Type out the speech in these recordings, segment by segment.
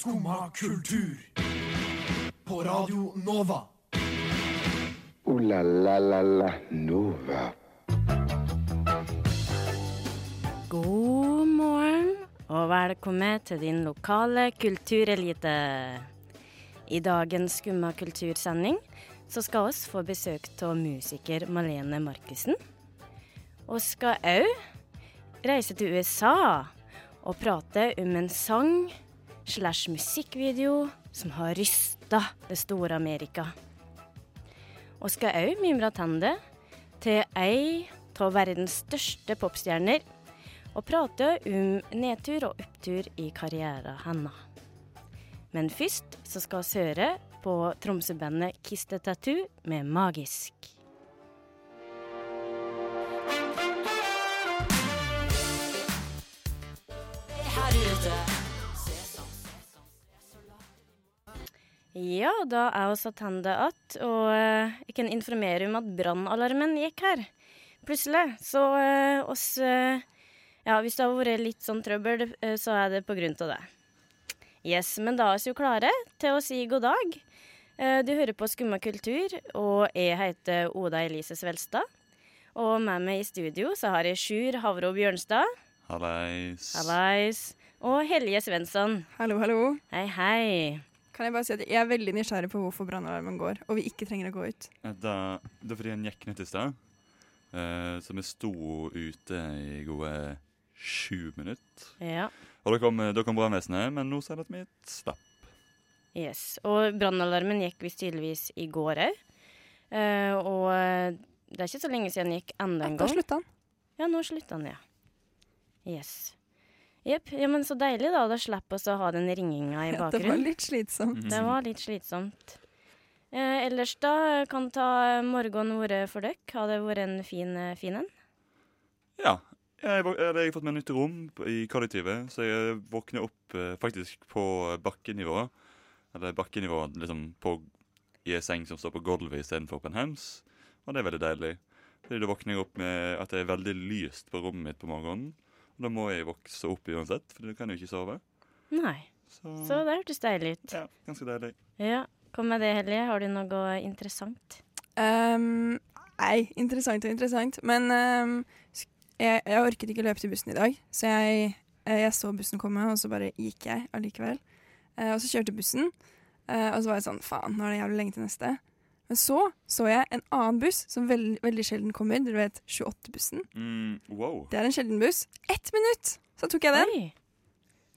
Skumma kultur. På Radio Nova. O-la-la-la-la Nova. God morgen og velkommen til din lokale kulturelite. I dagens Skumma kultursending så skal oss få besøk av musiker Malene Markussen. Og skal òg reise til USA og prate om en sang slash musikkvideo som har rysta det store Amerika. Og skal òg mimre tilbake til ei av verdens største popstjerner og prate om nedtur og opptur i karrieren hennes. Men først så skal vi høre på Tromsø-bandet Kiss Tattoo med 'Magisk'. Ja, da er vi tilbake igjen, og uh, jeg kan informere om at brannalarmen gikk her. Plutselig. Så uh, oss uh, Ja, hvis det har vært litt sånn trøbbel, så er det på grunn av det. Yes, men da er vi jo klare til å si god dag. Eh, Du hører på Skumma kultur, og jeg heter Oda Elise Svelstad. Og med meg i studio så har jeg Sjur Havro Bjørnstad. Hallais. Hallais. Og Helje Svensson. Hallo, hallo. Hei, hei. Kan jeg bare si at jeg er veldig nysgjerrig på hvorfor brannalarmen går, og vi ikke trenger å gå ut. Eh, Da, det er fordi den gikk ned i stad. Eh, så vi sto ute i gode sju minutter. Ja. Og da kom, da kom brannvesenet, men nå sier de at vi slapp. Yes. Og brannalarmen gikk visst tydeligvis i går òg. og eh, det er ikke så lenge siden den gikk enda en Da gang. slutta den. Ja, nå slutta den, ja. Yes. Jepp. Ja, men så deilig, da. Da slipper vi å ha den ringinga i Ja, det var litt slitsomt. Det var litt slitsomt. Eh, ellers, da? Kan ta morgenen vært for dere? Har det vært en fin, eh, fin en? Ja. Jeg, jeg har fått meg nytt rom i kollektivet, så jeg våkner opp eh, faktisk på bakkenivå. Eller bakkenivå liksom på, i en seng som står på gulvet istedenfor på en hems. Og det er veldig deilig. Fordi Da våkner jeg opp med at det er veldig lyst på rommet mitt på morgenen. Da må jeg vokse opp uansett, for du kan jo ikke sove. Nei. Så, Så det hørtes deilig ut. ja, ganske deilig. Ja. Kom med det, Hellige. Har du noe interessant? Um, nei, interessant og interessant. Men um, jeg, jeg orket ikke løpe til bussen i dag, så jeg, eh, jeg så bussen komme, og så bare gikk jeg allikevel. Uh, og så kjørte bussen, uh, og så var jeg sånn faen, nå er det jævlig lenge til neste. Men så så jeg en annen buss som veld, veldig sjelden kommer. Du vet 28-bussen. Mm, wow. Det er en sjelden buss. Ett minutt! Så tok jeg den. Oi.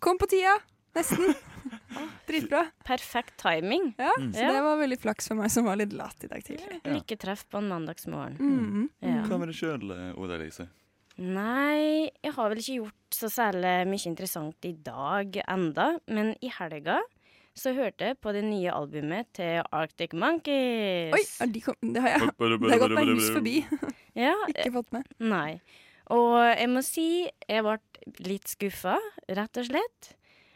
Kom på tida! Nesten. Dritbra. Perfekt timing. Ja, Mm. så Ja. det var veldig flaks for meg som var litt lat i dag tidlig. Ja. Lykketreff på en mandagsmorgen. Mm. Ja. Hva med deg sjøl, Oda Elise? Nei, jeg har vel ikke gjort så særlig mye interessant i dag enda, men i helga så hørte jeg på det nye albumet til Arctic Monkeys. Oi, er de kom, det har jeg det har gått meg hus forbi. Ja, Ikke fått med. nei. Og jeg må si jeg ble litt skuffa, rett og slett.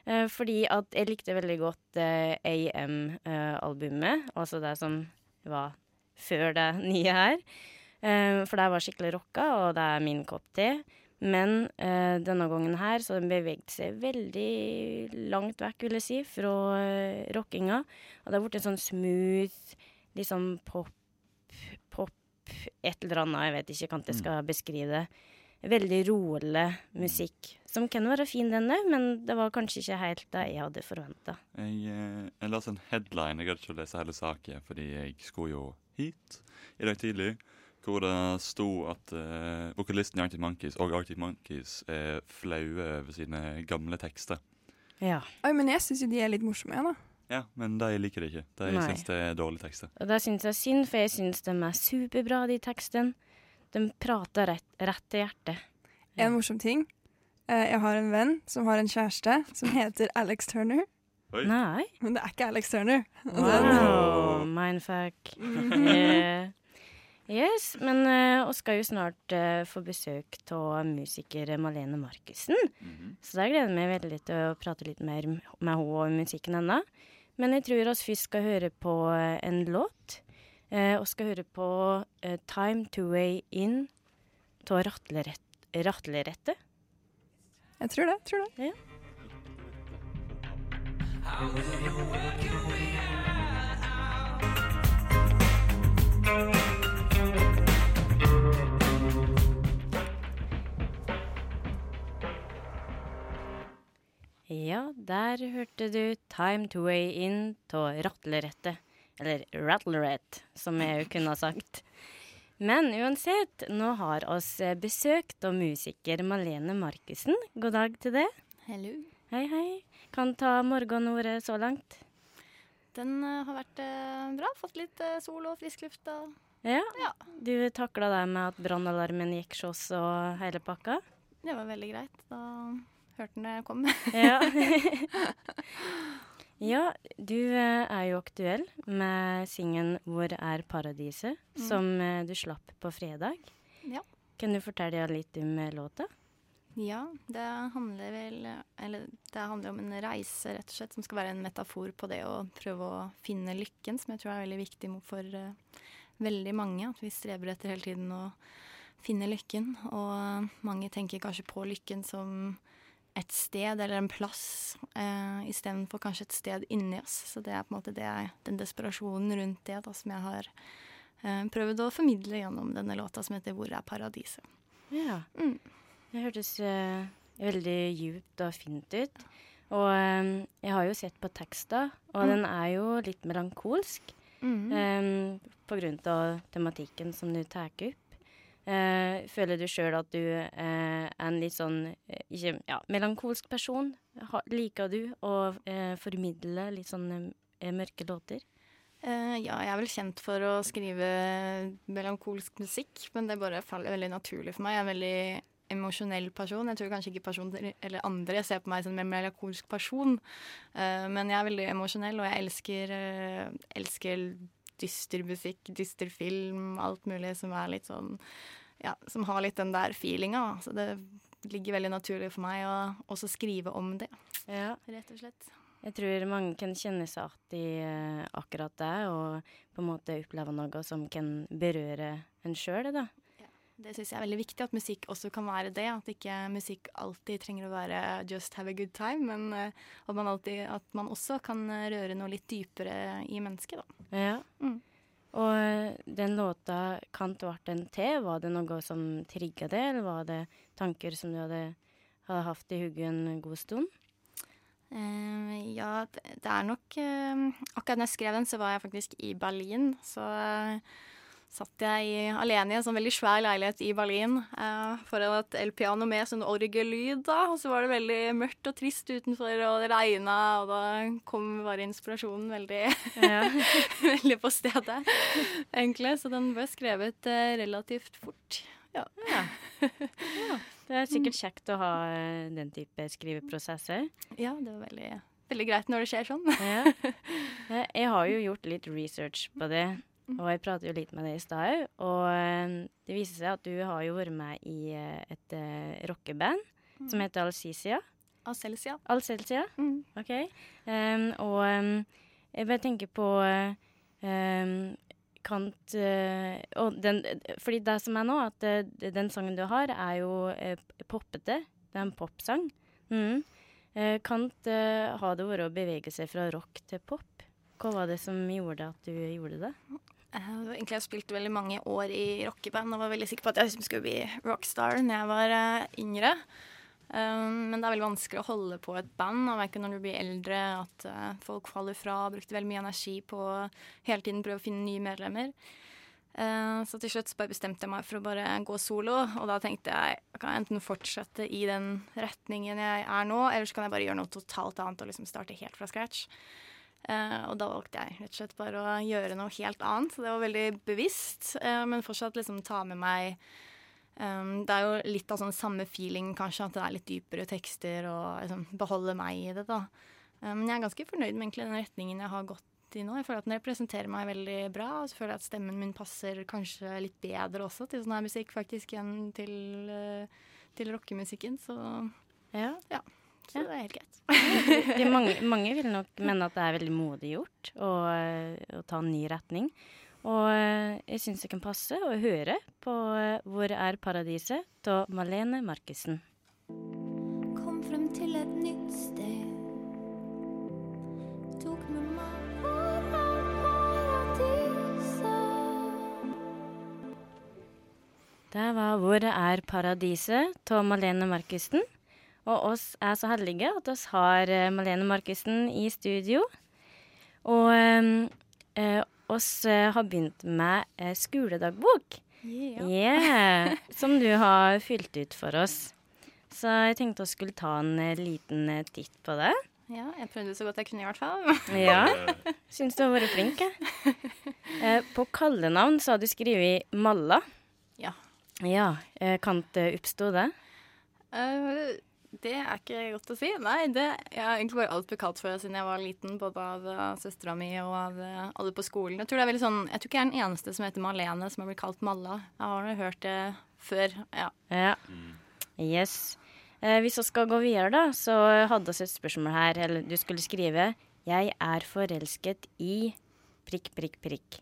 Eh, fordi at jeg likte veldig godt eh, AM-albumet, altså det som var før det nye her. Eh, for det var skikkelig rocka, og det er min kopp te. Men eh, denne gangen her så den beveget seg veldig langt vekk, vil jeg si, fra eh, rockinga. Og det har blitt en sånn smooth, liksom pop, pop, et eller annet, jeg vet ikke hvordan jeg skal beskrive det. Veldig rolig musikk, som kan være fin denne, men det var kanskje ikke helt det jeg hadde forventa. Jeg, eh, jeg leste en headline, jeg gadd ikke å lese hele saken, fordi jeg skulle jo hit i dag tidlig, hvor det sto at uh, vokalisten i Arctic Monkeys og Arctic Monkeys er flaue over sine gamle tekster. Ja. Oi, men jeg syns jo de er litt morsomme, jeg, da. Ja, men de liker det ikke. De syns det er dårlige tekster. Og det syns jeg er synd, for jeg syns de er superbra, de tekstene. De prater rett, rett til hjertet. En morsom ting. Eh, jeg har en venn som har en kjæreste som heter Alex Turner. Oi. Nei. Men det er ikke Alex Turner. Wow, mindfuck. Yeah. Yes, men uh, vi skal jo snart uh, få besøk av musiker Malene Markussen. Mhm. Så da gleder jeg meg veldig til å prate litt mer med henne og musikken hennes. Men jeg tror vi først skal høre på eh, en låt. Vi og skal høre på eh, 'Time to Way In' av Ratlerett- Ratlerette. Jeg tror det. tror det. Ja, der hørte du 'Time to Way In' av Ratlerette. Eller Rattlerette, som jeg jo kunne ha sagt. Men uansett, nå har oss besøkt av musiker Malene Markussen. God dag til deg. Hello. Hei, hei. Kan ta morgenordet så langt? Den uh, har vært uh, bra. Fått litt uh, sol og frisk luft. Og Ja. Ja. Du takla det med at brannalarmen gikk sjås og hele pakka? det var veldig greit. Da hørte den det komme. Ja. ja, du eh, er jo aktuell med singen 'Hvor er paradiset', Mm. som eh, du slapp på fredag. Ja. Kan du fortelle litt om eh, låta? Ja, det handler vel Eller det handler om en reise, rett og slett, som skal være en metafor på det å prøve å finne lykken, som jeg tror er veldig viktig for uh, veldig mange. At vi streber etter hele tiden å finne lykken. Og mange tenker kanskje på lykken som et sted eller en plass, eh, istedenfor kanskje et sted inni oss. Så det er på en måte det, den desperasjonen rundt det da, som jeg har eh, prøvd å formidle gjennom denne låta som heter 'Hvor er paradiset'. Ja. Mm. Det hørtes eh, veldig djupt og fint ut. Og eh, jeg har jo sett på teksta, og Mm. den er jo litt melankolsk. eh, på grunn av tematikken som du tar opp. Eh, føler du sjøl at du eh, er en litt sånn eh, ikke, ja, melankolsk person? Ha, liker du å eh, formidle litt sånn mørke låter? Eh, ja, jeg er vel kjent for å skrive melankolsk musikk, men det bare faller veldig naturlig for meg. Jeg er en veldig emosjonell person. Jeg tror kanskje ikke personer eller andre ser på meg som en melankolsk person, men jeg er veldig emosjonell, og jeg elsker, elsker dyster musikk, dyster film, alt mulig som er litt sånn Ja, som har litt den der feelinga. Så det ligger veldig naturlig for meg å også skrive om det, Ja. rett og slett. Jeg tror mange kan kjenne seg igjen i eh, akkurat det, og på en måte oppleve noe som kan berøre en sjøl, da. Det syns jeg er veldig viktig, at musikk også kan være det. At ikke musikk alltid trenger å være just have a good time, men eh, at, man alltid, at man også kan eh, røre noe litt dypere i mennesket, da. Ja. Mm. Og eh, den låta 'Kant vart en te', var det noe som trigga det, eller var det tanker som du hadde, hadde hatt i hodet en god stund? Uh, ja, det, er nok uh, Akkurat da jeg skrev den, så var jeg faktisk i Berlin. Så eh, satt jeg alene i en sånn veldig svær leilighet i Berlin eh, foran et elpiano med sånn orgellyd. da, Og så var det veldig mørkt og trist utenfor, og det regna, og da kom bare inspirasjonen veldig, Ja. veldig på stedet, egentlig. Så den ble skrevet eh, relativt fort. Ja. Det er sikkert kjekt å ha eh, den type skriveprosesser. ja, det var veldig, veldig greit når det skjer sånn. Ja. Jeg har jo gjort litt research på det, og jeg pratet jo litt med deg i stad. Og eh, det viser seg at du har jo vært med i eh, et uh, rockeband som heter Alcisia. Aselsia. Alcelsia? Mm. OK. Um, og um, jeg bare tenker på um, Kant uh, den, Fordi det som er nå, at uh, den sangen du har, er jo uh, poppete. Det er en popsang. Mm. Kant har det vært å bevege seg fra rock til pop. Hva var det som gjorde at du gjorde det? Eh, Egentlig har jeg spilt veldig mange år i rockeband og var veldig sikker på at jeg skulle bli rockstar når jeg var uh, yngre. Um, men det er veldig vanskelig å holde på et band, og ikke når du blir eldre, at uh, folk faller fra. Brukte veldig mye energi på å hele tiden prøve å finne nye medlemmer. Så til slutt så bestemte jeg meg for å bare gå solo, og da tenkte jeg jeg kan enten fortsette i den retningen jeg er nå, eller så kan jeg bare gjøre noe totalt annet og liksom starte helt fra scratch. Eh, og da valgte jeg rett og slett bare å gjøre noe helt annet. Så det var veldig bevisst, eh, men fortsatt liksom ta med meg um, Det er jo litt av sånn samme feeling, kanskje, at det er litt dypere tekster og liksom beholde meg i det, da. Men Men jeg er ganske fornøyd med egentlig den retningen jeg har gått i nå. Jeg føler at den representerer meg veldig bra, og så føler jeg at stemmen min passer kanskje litt bedre også til sånn her musikk, faktisk, enn til, til rockemusikken. Så, ja. Ja. Så det er helt greit. mange, mange, vil nok mene at det er veldig modig gjort å, å ta en ny retning. Og eh, jeg syns det kan passe å høre på eh, 'Hvor er paradiset?' av Malene Markussen. Kom frem til et nytt sted. Tok med meg hvor er paradiset? Der var 'Hvor er paradiset?' av Malene Markussen. Og oss er så heldige at oss har eh, Malene Markussen i studio. Og eh, eh, oss eh, har begynt med skoledagbok. Yeah, som du har fylt ut for oss. Så jeg tenkte vi skulle ta en liten titt på det. Ja, jeg prøvde så godt jeg kunne, i hvert fall. Ja, syns du har vært flink, jeg. Eh, på kallenavn så har du skrevet Malla. Ja. Ja, kan det oppstå det? Eh, det er ikke godt å si. Nei, det jeg har egentlig bare alt blitt kalt for siden jeg var liten, både av uh, søstera mi og av eh, alle på skolen. Jeg tror, det er veldig sånn, jeg tror ikke jeg er den eneste som heter Malene som har blitt kalt Malla. Jeg har hørt det før. Ja. Ja. Yes. Eh, hvis vi skal gå videre, da, så hadde vi et spørsmål her. Eller du skulle skrive 'Jeg er forelsket i prikk, prikk, prikk'.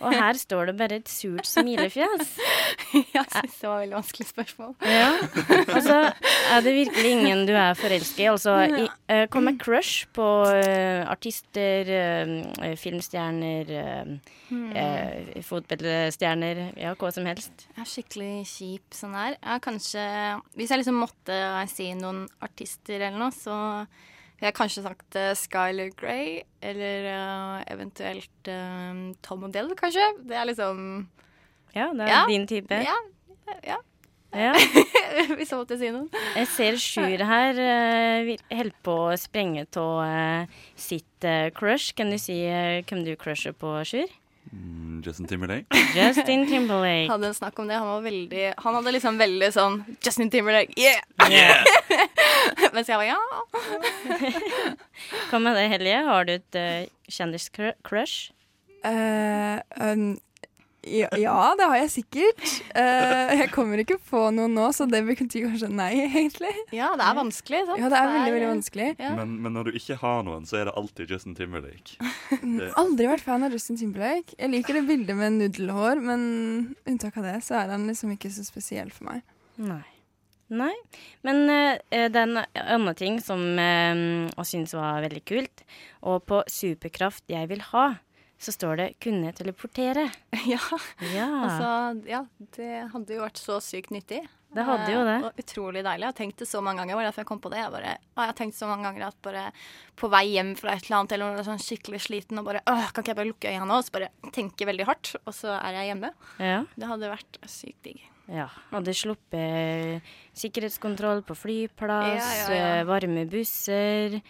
Og her står det bare et surt smilefjes. jeg syns det var veldig vanskelig spørsmål. Ja. Altså, er det virkelig ingen du er forelsket i? Altså, i, eh, kom med crush på uh, artister, uh, filmstjerner, eh, fotballstjerner, ja, hva som helst. Jeg er skikkelig kjip sånn her. Jeg kanskje Hvis jeg liksom måtte si noen artister eller noe, så ville har kanskje sagt uh, Skyler Grey. Eller uh, eventuelt uh, Tom Odell, kanskje. Det er liksom Ja, det er Ja. din type. Ja. ja. Ja. hvis jeg måtte si noe. Jeg ser Sjur her uh, holder på å sprenge av sitt crush. Kan du si hvem du crusher på, Sjur? Mm, Justin Timberlake. Justin Timberlake. Hadde en snakk om det. Han var veldig Han hadde liksom veldig sånn Justin Timberlake, yeah! Yeah. Mens jeg var ja. Hva med det, Helje? Har du et uh, kjendiscrush? Uh, um, ja, ja, det har jeg sikkert. Uh, jeg kommer ikke på noe nå, så det betyr kanskje nei, egentlig. Ja, det er vanskelig. Sant? Ja, det er veldig, veldig vanskelig. Ja. Men, men når du ikke har noen, så er det alltid Justin Timberlake. Det, Aldri vært fan av Justin Timberlake. Jeg liker det bildet med nudelhår, men unntak av det, så er han liksom ikke så spesiell for meg. Nei. Nei. Men uh, det er en annen ting som uh, jeg syns var veldig kult. Og på Superkraft jeg vil ha, så står det 'kunne teleportere'. ja. Ja. Altså, ja, det hadde jo vært så sykt nyttig. Det hadde jo det. Eh, Og utrolig deilig. Jeg har tenkt det så mange ganger. Det var derfor jeg kom på det. Jeg, bare, å, jeg har tenkt så mange ganger at bare på vei hjem fra et eller annet, eller når jeg er sånn skikkelig sliten og bare Åh, kan ikke jeg bare lukke øynene nå? Og så bare tenke veldig hardt, og så er jeg hjemme. ja. Det hadde vært sykt digg. Ja, hadde sluppet sikkerhetskontroll på flyplass, Ja, ja, eh, varme busser,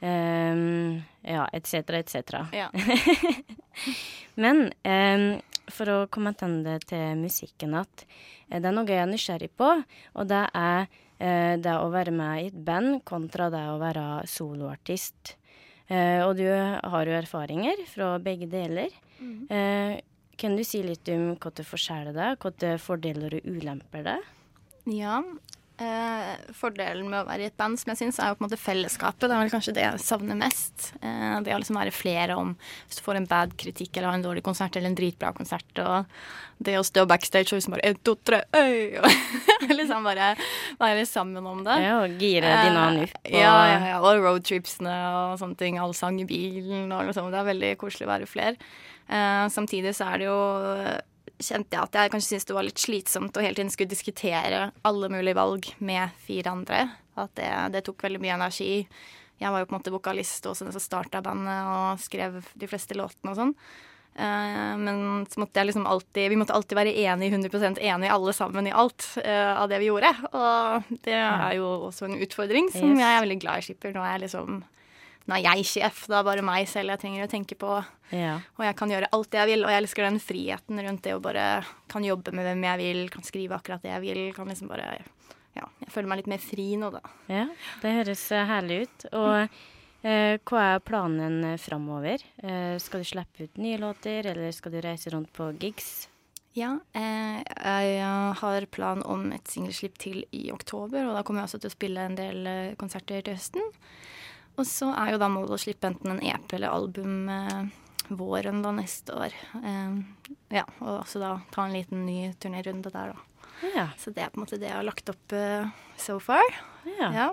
um, ja, etc., etc. Ja. Men um, for å komme tilbake til musikken eh, det er noe jeg er nysgjerrig på, og det er uh, det å være med i et band kontra det å være soloartist. Uh, og du har jo erfaringer fra begge deler. Eh, kan du si litt om hva det forskjeller det fordeler og ulemper det? Ja. Eh, fordelen med å være i et band som jeg synes, er jo på en måte fellesskapet. Det er vel kanskje det jeg savner mest. Eh, det å liksom være flere om hvis du får en bad kritikk eller har en dårlig konsert eller en dritbra konsert. Og det å stå backstage og liksom bare en, to, tre, øy! Og liksom bare være sammen om det. Ja, og gire dine an opp. Og, Ja, ja, ja. Og roadtripsene og sånne ting. Allsang i bilen og liksom. Det er veldig koselig å være flere. Eh, samtidig så er det jo Kjente jeg at jeg kanskje syntes det var litt slitsomt å hele tiden skulle diskutere alle mulige valg med fire andre. At det, det tok veldig mye energi. Jeg var jo på en måte vokalist også da jeg starta bandet og skrev de fleste låtene og sånn. Eh, men så måtte jeg liksom alltid Vi måtte alltid være enige, 100% enige alle sammen i alt uh, av det vi gjorde. Og det er jo også en utfordring som Yes. jeg er veldig glad i slipper. Nå er jeg liksom Nå er jeg sjef, det er bare meg selv jeg trenger å tenke på. ja. Og jeg kan gjøre alt det jeg vil, og jeg elsker den friheten rundt det å bare kan jobbe med hvem jeg vil, kan skrive akkurat det jeg vil, kan liksom bare Ja, jeg føler meg litt mer fri nå, da. ja, det høres eh, herlig ut. Og eh, hva er planen eh, framover? Eh, skal du slippe ut nye låter, eller skal du reise rundt på gigs? Ja, eh, jeg har plan om et singelslipp til i oktober, og da kommer jeg også til å spille en del eh, konserter til høsten. Og så er jo da målet å slippe enten en EP eller album eh, våren da neste år. Eh, ja, og også da ta en liten ny turnérunde der, da. Ja. Så det er på en måte det jeg har lagt opp eh, so far. ja. Ja.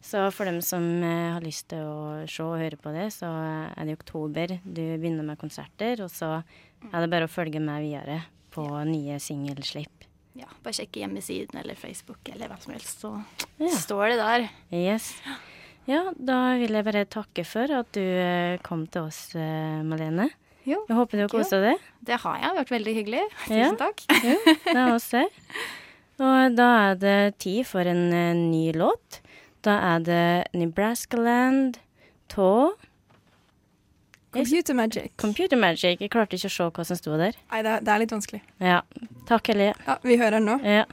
Så for dem som eh, har lyst til å se og høre på det, så er det i oktober du begynner med konserter, og så er det bare å følge med videre på nye singelslipp. ja, bare sjekke hjemmesiden eller Facebook eller hva som helst, så Ja. står det der. Yes. Ja, da vil jeg bare takke for at du eh, kom til oss, eh, Malene. Jo, Jeg håper du har kosa deg. det har jeg. Vært veldig hyggelig. Ja. Tusen takk. Jo, det er oss her. Og da er det tid for en eh, ny låt. Da er det Nebraska Land av Computer Magic. Computer Magic. Jeg klarte ikke å se hva som sto der. Nei, det er, det er litt vanskelig. Ja. Takk, Hellige. Ja, Vi hører den nå. Ja.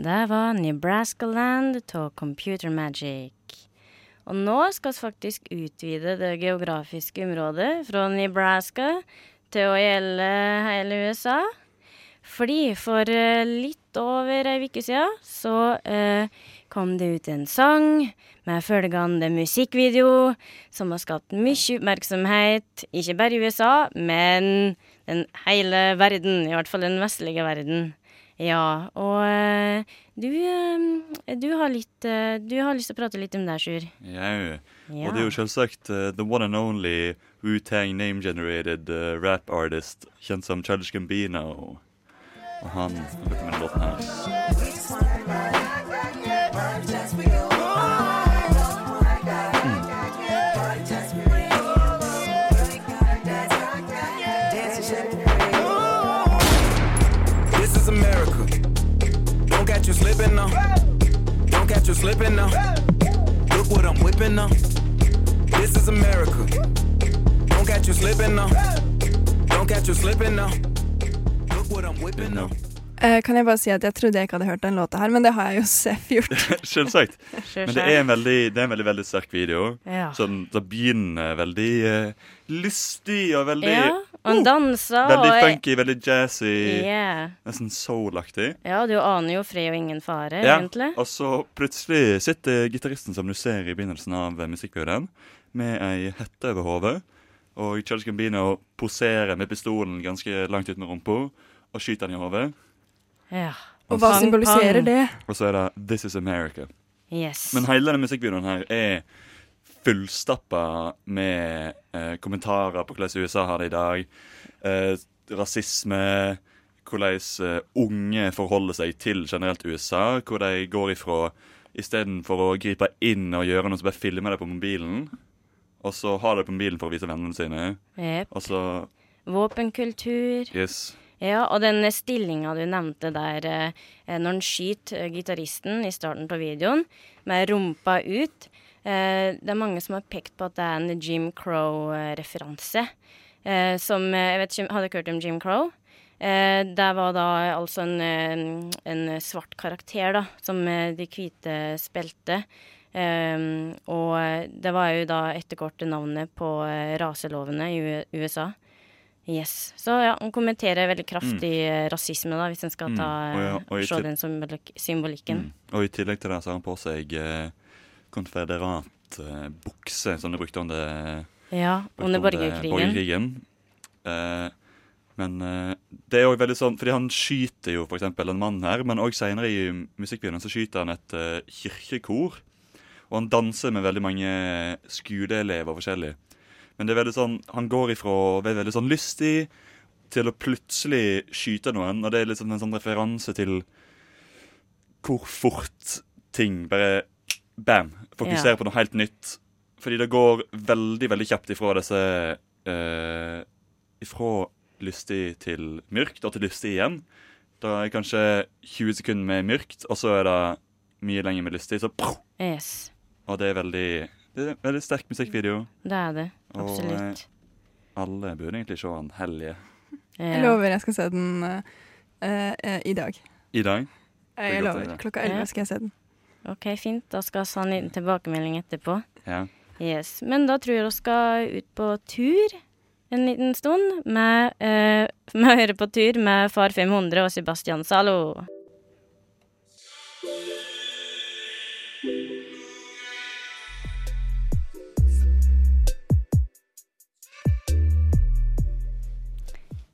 Det var Nebraska Land av Computer Magic. Og nå skal vi faktisk utvide det geografiske området fra Nebraska til å gjelde hele USA. Fordi for eh, litt over ei uke siden så eh, kom det ut en sang med følgende musikkvideo som har skapt mye oppmerksomhet, ikke bare i USA, men den hele verden, i hvert fall den vestlige verden. Ja, og eh, du, eh, du har litt eh, Du har lyst til å prate litt om det, Sjur. Jau. Ja. Og det er jo selvsagt uh, the one and only Wu-Tang name-generated uh, rap artist kjent som Childish Gambino. Og han har lagt med denne låten her. Slipping now. Don't catch you slipping now. Look what I'm whipping now. This is America. Don't catch you slipping now. Don't catch you slipping now. Look what I'm whipping now. Eh, kan jeg bare si at jeg trodde jeg ikke hadde hørt den låta her, men det har jeg jo seff gjort. Selvsagt. Men det er en veldig, det er en veldig, veldig sterk video. Ja. Sånn, det begynner veldig uh, lystig og veldig ja, og han danser Veldig og funky, veldig jazzy. Yeah. Nesten soul-aktig. Ja, du aner jo fred og ingen fare, Ja, egentlig. og så plutselig sitter gitaristen, som du ser i begynnelsen av eh, musikkvideoen, med ei hette over hodet. Og Charles Gambino poserer med pistolen ganske langt ut med rumpa og skyter den i hodet. Ja. Og hva symboliserer det? Og så er det 'This is America'. Yes. Men hele denne musikkvideoen her er fullstappa med eh, kommentarer på hvordan USA har det i dag. Eh, rasisme. Hvordan eh, unge forholder seg til generelt USA. Hvor de går ifra Istedenfor å gripe inn og gjøre noe, så bare filmer det på mobilen. Og så har det på mobilen for å vise vennene sine. Yep. Og så Våpenkultur. Yes. Ja, og den stillinga du nevnte der eh, når han skyter eh, gitaristen i starten av videoen, med rumpa ut Det er mange som har pekt på at det er en Jim Crow-referanse. Eh, som eh, Jeg vet ikke, Hadde dere hørt om Jim Crow? Eh, det var da altså en, eh, en svart karakter, da, som eh, de hvite spilte. Eh, og det var jo da etter navnet på eh, raselovene i USA. Yes. Så ja, han kommenterer veldig kraftig mm. rasisme, da, hvis en skal Mm. Og ja, og se den symbolik symbolikken. Mm. Og i tillegg til det så har han på seg eh, konfederat eh, bukse, som de brukte under Ja, under borgerkrigen. borgerkrigen. Eh, men eh, det er òg veldig sånn Fordi han skyter jo eksempel en mann her, men òg seinere i musikkvideoen så skyter han et eh, kirkekor. Og han danser med veldig mange skoleelever forskjellig. Men det er veldig sånn Han går ifra å være veldig sånn lystig til å plutselig skyte noen, og det er liksom en sånn referanse til hvor fort ting bare Bam! Fokuserer Ja. på noe helt nytt. Fordi det går veldig, veldig kjapt ifra disse eh, Ifra lystig til mørkt, og til lystig igjen. Da er kanskje 20 sekunder med mørkt, og så er det mye lenger med lystig. Så! Yes, Og det er veldig Det er en veldig sterk musikkvideo. det er det. Og, Absolutt. Alle burde egentlig se den hellige. Ja. Jeg lover jeg skal se den eh, eh, i dag. i dag. Eh, Jeg lover. Klokka Ja. elleve skal jeg se den. OK, fint. Da skal vi ha en liten tilbakemelding etterpå. Ja. Yes. Men da tror jeg vi skal ut på tur en liten stund med, eh, med å høre på tur med Far 500 og Sebastian Zalo.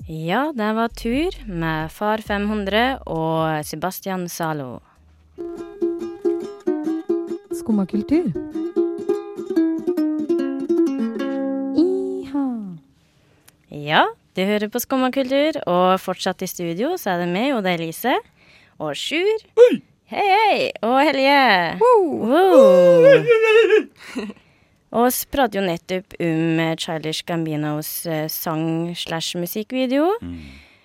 Ja, det var tur med Far 500 og Sebastian Zalo. Skumma kultur. Iha. Ja, du hører på Skumma kultur, og fortsatt i studio så er det meg, er Elise. Og Sjur. Hei, hei! Og Helje. Wow. Og vi prater jo nettopp om eh, Childish Gambinos eh, sang slash musikkvideo.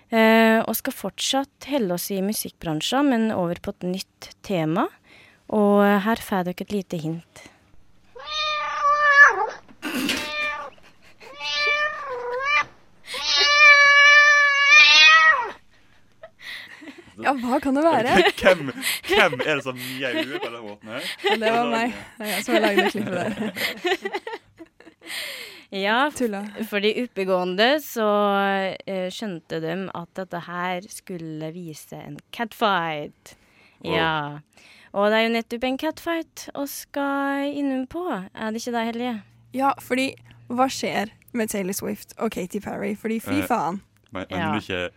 Eh, og skal fortsatt holde oss i musikkbransjen, men over på et nytt tema. Og eh, her får dere et lite hint. Ja, hva kan det være? hvem, hvem er det som mjauer på den måten her? Det var meg. Det er jeg som har lagd det klippet der. Ja, Tulla. for de oppegående så eh, skjønte de at dette her skulle vise en catfight. Wow. Ja. Og det er jo nettopp en catfight vi skal innom på. Er det ikke det, Hellige? Ja, fordi hva skjer med Taylor Swift og Katy Perry? Fordi fy Eh, faen. Men, Ja. Mener du ikke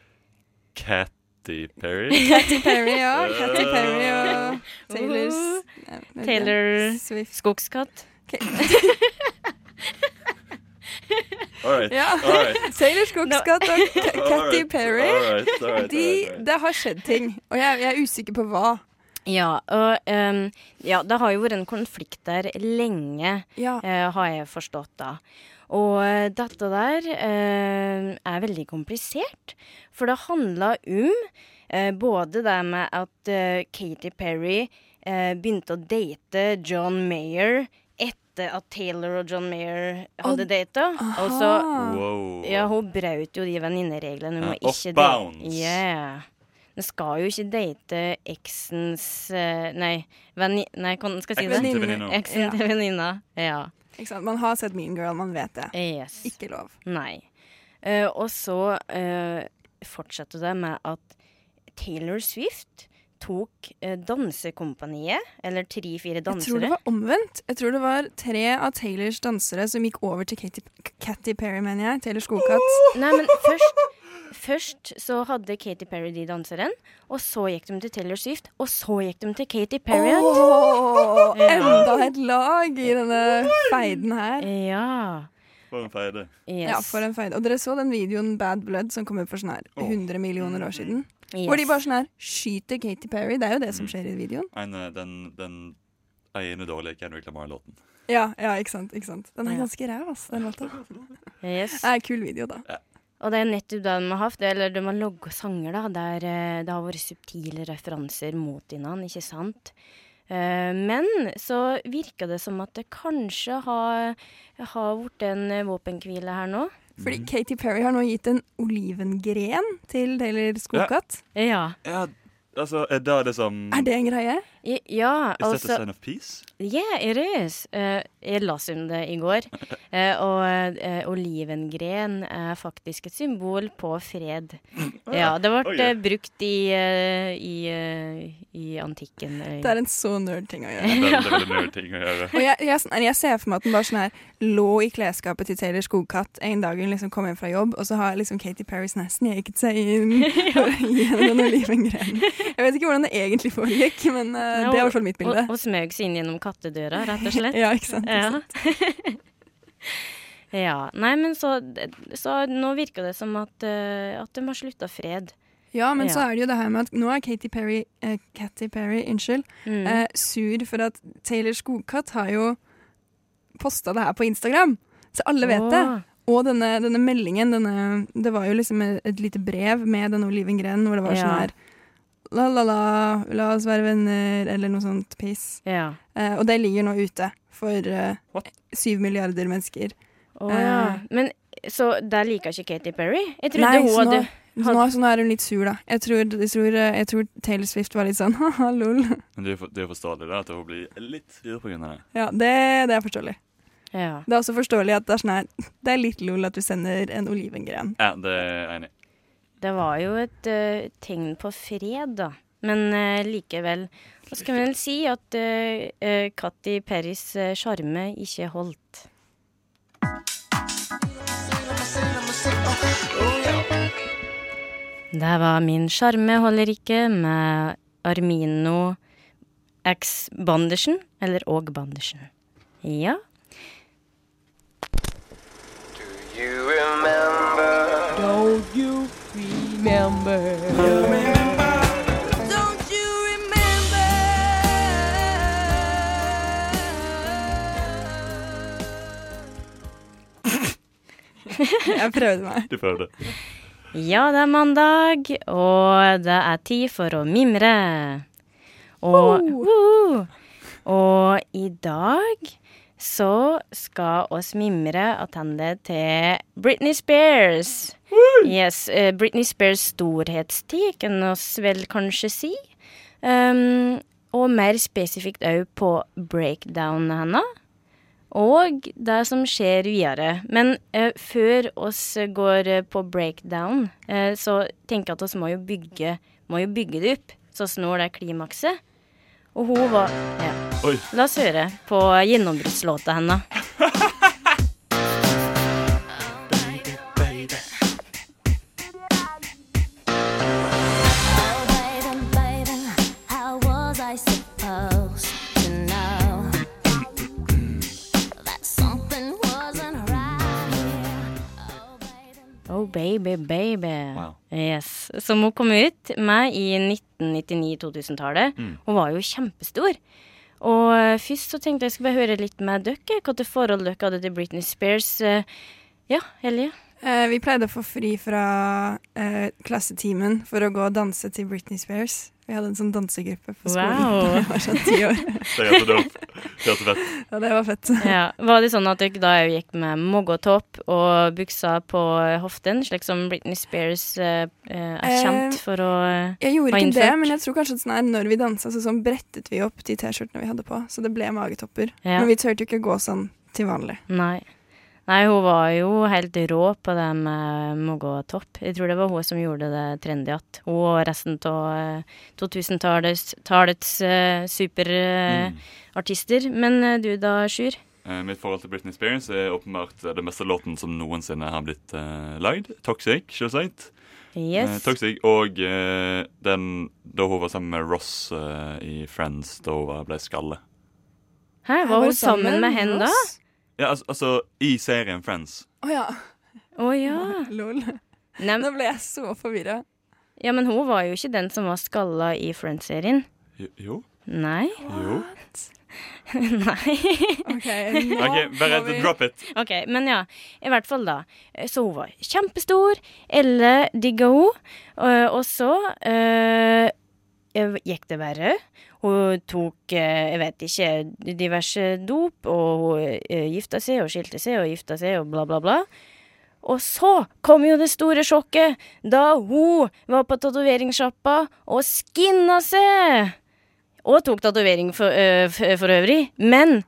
Katy Perry? Katy Perry, ja. Katy Perry og Taylors Nei. Taylor Swift. Skogskatt. All right. Ja. All right. Taylor Skogskatt og Ka- Katy Perry. all right, all right, all right. det har skjedd ting, og jeg, jeg er usikker på hva. Ja, og um, ja, det har jo vært en konflikt der lenge, Ja. uh, har jeg forstått da. Og eh, dette der uh, er veldig komplisert, for det handla om eh, både det med at Katy Perry eh, begynte å date John Mayer etter at Taylor og John Mayer hadde data. Og så Wow. Ja, hun brøt jo de venninnereglene om må å ikke date Yeah. En skal jo ikke date eksens eh, Nei, venni... Nei, hvordan skal jeg si det? Eksen til venninna. Eksen Ja. til venninna. Ja. Ikke sant? Man har sett Mean Girl, man vet det. Yes. Ikke lov. Nei. Uh, og så uh, fortsatte det med at Taylor Swift tok uh, dansekompaniet, eller tre-fire Jeg tror det var omvendt. Jeg tror det var tre av Taylors dansere som gikk over til Katy, Katy Perry, mener jeg. Taylor Skogkatt. Nei, men først Først så hadde Katy Perry de danseren, og så gikk de til Taylor Swift, og så gikk de til Katy Perry. Oh, Ja. enda et lag i denne feiden her. Ja. For en feide. Yes. Ja, for en feide. Og dere så den videoen Bad Blood som kom ut for sånn her 100 millioner år siden? yes. Hvor de bare sånn her skyter Katy Perry. Det er jo det som skjer i videoen. Nei, nei, den, den ene dårlige Kendrick Lamar-låten. Ja, ja, ikke sant. ikke sant Den er ganske ræv, ass, den låta. yes. Det er en kul video, da. Og det er nettopp det de har hatt, eller de har logga sanger da, der eh, det har vært subtile referanser mot hverandre, ikke sant? Eh, men så virker det som at det kanskje har, har blitt en eh, våpenhvile her nå. Fordi Mhm. Katy Perry har nå gitt en olivengren til Taylor Skogkatt. Ja. Ja, altså, er det det som Er det en greie? I, ja, Is that a altså sign of peace? Yeah, it is. Uh, jeg las om det i går. Uh, og uh, olivengren er faktisk et symbol på fred. Ja, det ble oh, yeah. brukt i, i, i antikken. Det er en så nerd-ting å gjøre. Veldig, veldig nerd ting å gjøre. Og jeg, jeg, jeg ser for meg at den bare sånn her lå i klesskapet til Taylor Skogkatt en dag hun liksom kom hjem fra jobb, og så har liksom Katy Perry sneket seg inn henne den olivengrenen. Jeg vet ikke hvordan det egentlig foregikk, men eh, det er i hvert fall mitt bilde. Og, og smøg seg inn gjennom kattedøra, rett og slett. Ja, ikke sant. Ikke Ja. sant? ja. Nei, men så, så nå virker det som at, uh, at de har slutta fred. Ja, men så er det jo det her med at nå er Katy Perry, eh, Katy Perry unnskyld, Mm. eh, sur for at Taylor Skogkatt har jo posta det her på Instagram, så alle vet det. Og denne, denne meldingen, denne, det var jo liksom et, et lite brev med denne Oliven Gren hvor det var Ja. sånn her La, la, oss være venner, eller noe sånt piss. Ja. Eh, og det ligger nå ute for eh, syv milliarder mennesker. Ja. Eh. Men så der liker ikke Katy Perry? Jeg trodde Nei, hun hadde så nå, så nå er hun litt sur, da. Jeg tror, jeg tror, eh, jeg tror Taylor Swift var litt sånn ha-ha, lol. Men det er for- det er forståelig da, at hun blir litt sur på grunn av det. Ja, det, det er forståelig. Ja. Det er også forståelig at det er sånn her Det er litt lol at du sender en olivengren. Ja, det er jeg enig i. Det var jo et uh, tegn på fred, da. Men uh, likevel Hva skal vi vel si? At uh, Katy Perrys eh, sjarme ikke holdt. Det var Min sjarme holder ikke med Armino X Bandersen. eller Åg Bandersen. Ja. Do you remember? Don't you remember? Jeg prøvde meg. Du prøvde. Ja, det er mandag, og det er tid for å mimre. Og, uh, og i dag så skal oss mimre attende til Britney Spears. Yes, eh, Britney Spears storhetstid, kan oss vel kanskje si. Um, og mer spesifikt òg på breakdownen hennes. Og det som skjer videre. Men uh, før oss går på breakdown, uh, så tenker jeg at oss må jo bygge, må jo bygge det opp. Så snår når det klimakset. Og hun var ja. Oi. La oss høre på gjennombruddslåta hennes. baby. Baby. Wow. Yes. Som hun kom ut med i 1999-2000-tallet. Mm. Hun var jo kjempestor. Og eh, først så tenkte jeg skulle bare høre litt med dere. Til forhold dere hadde til Britney Spears. Eh, Ja, Helje? Eh, vi pleide å få fri fra eh, klassetimen for å gå og danse til Britney Spears. Vi hadde en sånn dansegruppe på skolen Wow. jeg var sånn ti år. Det er fett. Ja, det var fett. Ja. Var det sånn at dere da jeg gikk med moggetopp og buksa på hoften, slik som Britney Spears eh, eh, er kjent Eh, for å Jeg gjorde ikke det, men jeg tror kanskje at sånn her, når vi dansa, så sånn brettet vi opp de T-skjortene vi hadde på. Så det ble magetopper. Ja. Men vi turte jo ikke gå sånn til vanlig. Nei. Nei, hun var jo helt rå på det med moggetopp. Jeg tror det var hun som gjorde det trendy igjen. Hun og resten av eh, 2000-tallets uh, superartister. Uh, superartister. Men uh, du da, Sjur? Eh, mitt forhold til Britney Spears er åpenbart eh, det beste låten som noensinne har blitt uh, lagd. Toxic, selvsagt. Eh, Yes. Toxic og eh, den da hun var sammen med Ross eh, i Friends da hun ble skalle. Hæ, var hun sammen med henne da? Ross? Ja, altså, altså i serien Friends. Å ja. Å ja. Lol. Nei, Nå ble jeg så forvirra. ja, men hun var jo ikke den som var skalla i Friends-serien. Jo. Jo. Nei. jo. Nei. OK, nå OK, bare vi drop it. OK, men ja. I hvert fall, da. Så hun var kjempestor. Elle digga hun. Og, så eh, gikk det verre. Hun tok, eh, jeg vet ikke, diverse dop, og hun eh, gifta seg og skilte seg og gifta seg og bla, bla, bla. Og så kom jo det store sjokket da hun var på tatoveringssjappa og skinna seg! Og tok tatovering for, øh, for øvrig. Men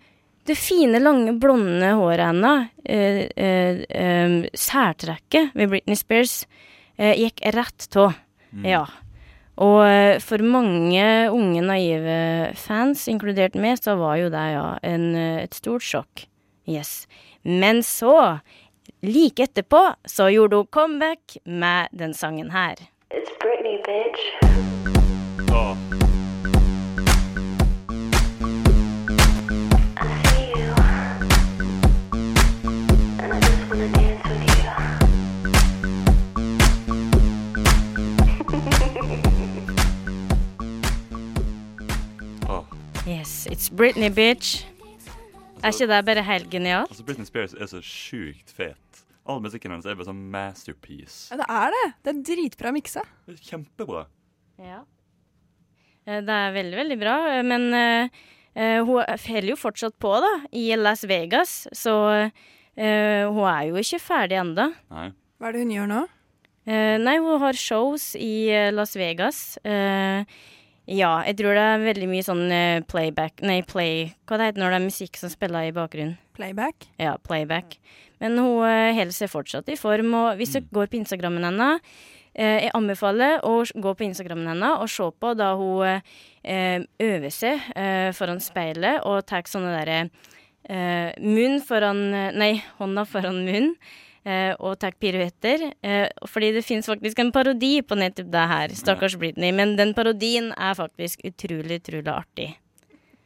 det fine, lange, blonde håret hennes, øh, øh, øh, særtrekket ved Britney Spears, gikk rett tå. Ja. Og øh, for mange unge, naive fans, inkludert meg, så var jo det ja en, øh, et stort sjokk. Yes. Men så, like etterpå, så gjorde hun comeback med den sangen her. It's Britney, bitch. Åh. It's Britney, bitch. Er ikke det bare helt genialt? Altså, Britney Spears er så sjukt fet. All musikken hennes er bare sånn masterpiece. Ja, det er det. Det er dritbra miksa. Kjempebra. Ja. Eh, Det er veldig, veldig bra, men eh, eh, hun holder jo fortsatt på, da, i Las Vegas, så uh, hun er jo ikke ferdig ennå. Hva er det hun gjør nå? Uh, nei, hun har shows i Las Vegas. Eh, ja, jeg tror det er veldig mye sånn eh, playback Nei, play Hva det heter når det er musikk som spiller i bakgrunnen? Playback? Ja, playback. Men hun eh, holder seg fortsatt i form, og hvis dere går på Instagrammen hennes eh, Jeg anbefaler å gå på Instagrammen hennes og se på da hun øver seg foran speilet og tar sånne derre munn foran Nei, hånda foran munn. Eh, og tar piruetter. eh, fordi det fins faktisk en parodi på nettopp det her. Stakkars Britney. Men den parodien er faktisk utrolig, utrolig artig.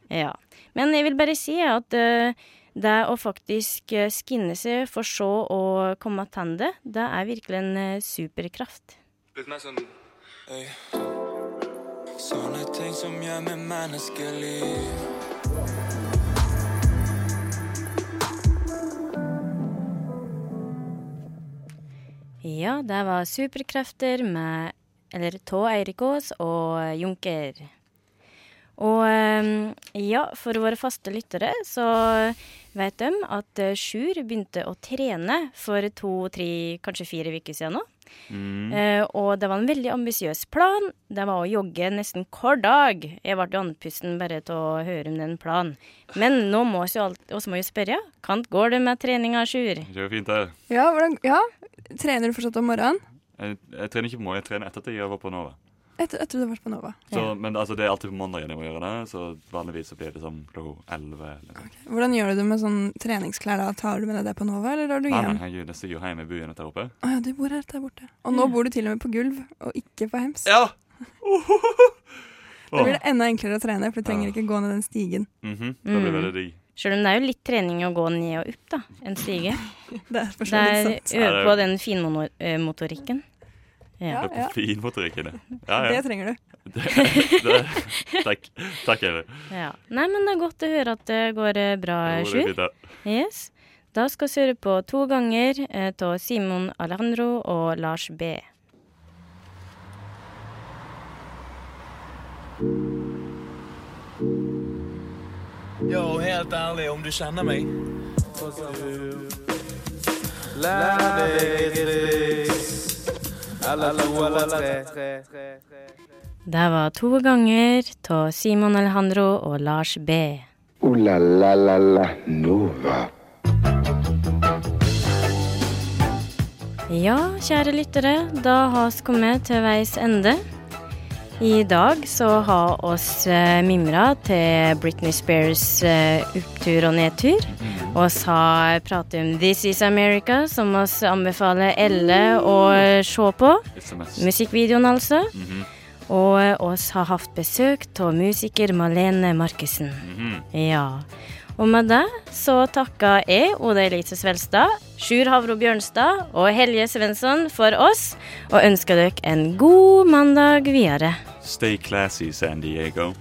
Ja. Men jeg vil bare si at eh, det å faktisk skinne seg for så å komme tilbake, det er virkelig en superkraft. Sånn. Sånne ting som gjør meg menneskelig. Ja, det var superkrefter med Eller Tå Eirikås og Junker. Og eh, ja, for våre faste lyttere så vet de at eh, Sjur begynte å trene for to, tre, kanskje fire uker siden nå. Mm. Eh, og det var en veldig ambisiøs plan. Det var å jogge nesten hver dag. Jeg ble jo andpusten bare til å høre om den planen. Men nå må vi jo, jo spørre, hvordan går det med treninga, Sjur? Det går fint, det. Ja, hvordan, ja. Trener du fortsatt om morgenen? Jeg, jeg trener ikke på morgenen, jeg trener etter at jeg var på Nova. Etter, etter du har vært på Nova. Så, Ja. Men altså, det er alltid på mandagen jeg må gjøre det, så vanligvis så blir det sånn klokka elleve. noe. Hvordan gjør du det med sånn treningsklær? da? Tar du med deg det på Nova, eller drar du hjem? nei, herregud, jeg stiger jo hjem i byen der oppe. Å ja, du bor her der borte. Og nå bor du til og med på gulv, og ikke på hems. Ja! Da blir det enda enklere å trene, for du trenger Ja. ikke gå ned den stigen. Mm -hmm. Da blir det veldig digg. Sjøl om det er jo litt trening å gå ned og opp, da. En stige. Er Det er øve på den finmotorikken. Ja. Ja, Det finmotorikken. Ja, Det trenger du. Det, det, takk. Takk, Eli. ja. Nei, men det er godt å høre at det går eh, bra, Sjur. Yes. Da skal vi høre på to ganger av Simon Alejandro og Lars B. Yo, helt ærlig, om du kjenner meg Det var to ganger av Simon Alejandro og Lars B. Ooh la la la la Nova. Ja, kjære lyttere, da har vi kommet til veis ende. I dag så har oss eh, mimra til Britney Spears eh, opptur og nedtur. Og vi har pratet om This Is America, som oss anbefaler Elle å se på. Musikkvideoen, altså. Mhm, Og eh, oss har hatt besøk av musiker Malene Markussen. mhm. Ja. Og med det så takker jeg Oda Elise Svelstad, Sjur Havro Bjørnstad og Helje Svensson for oss, og ønsker dere en god mandag videre. Stay classy, San Diego.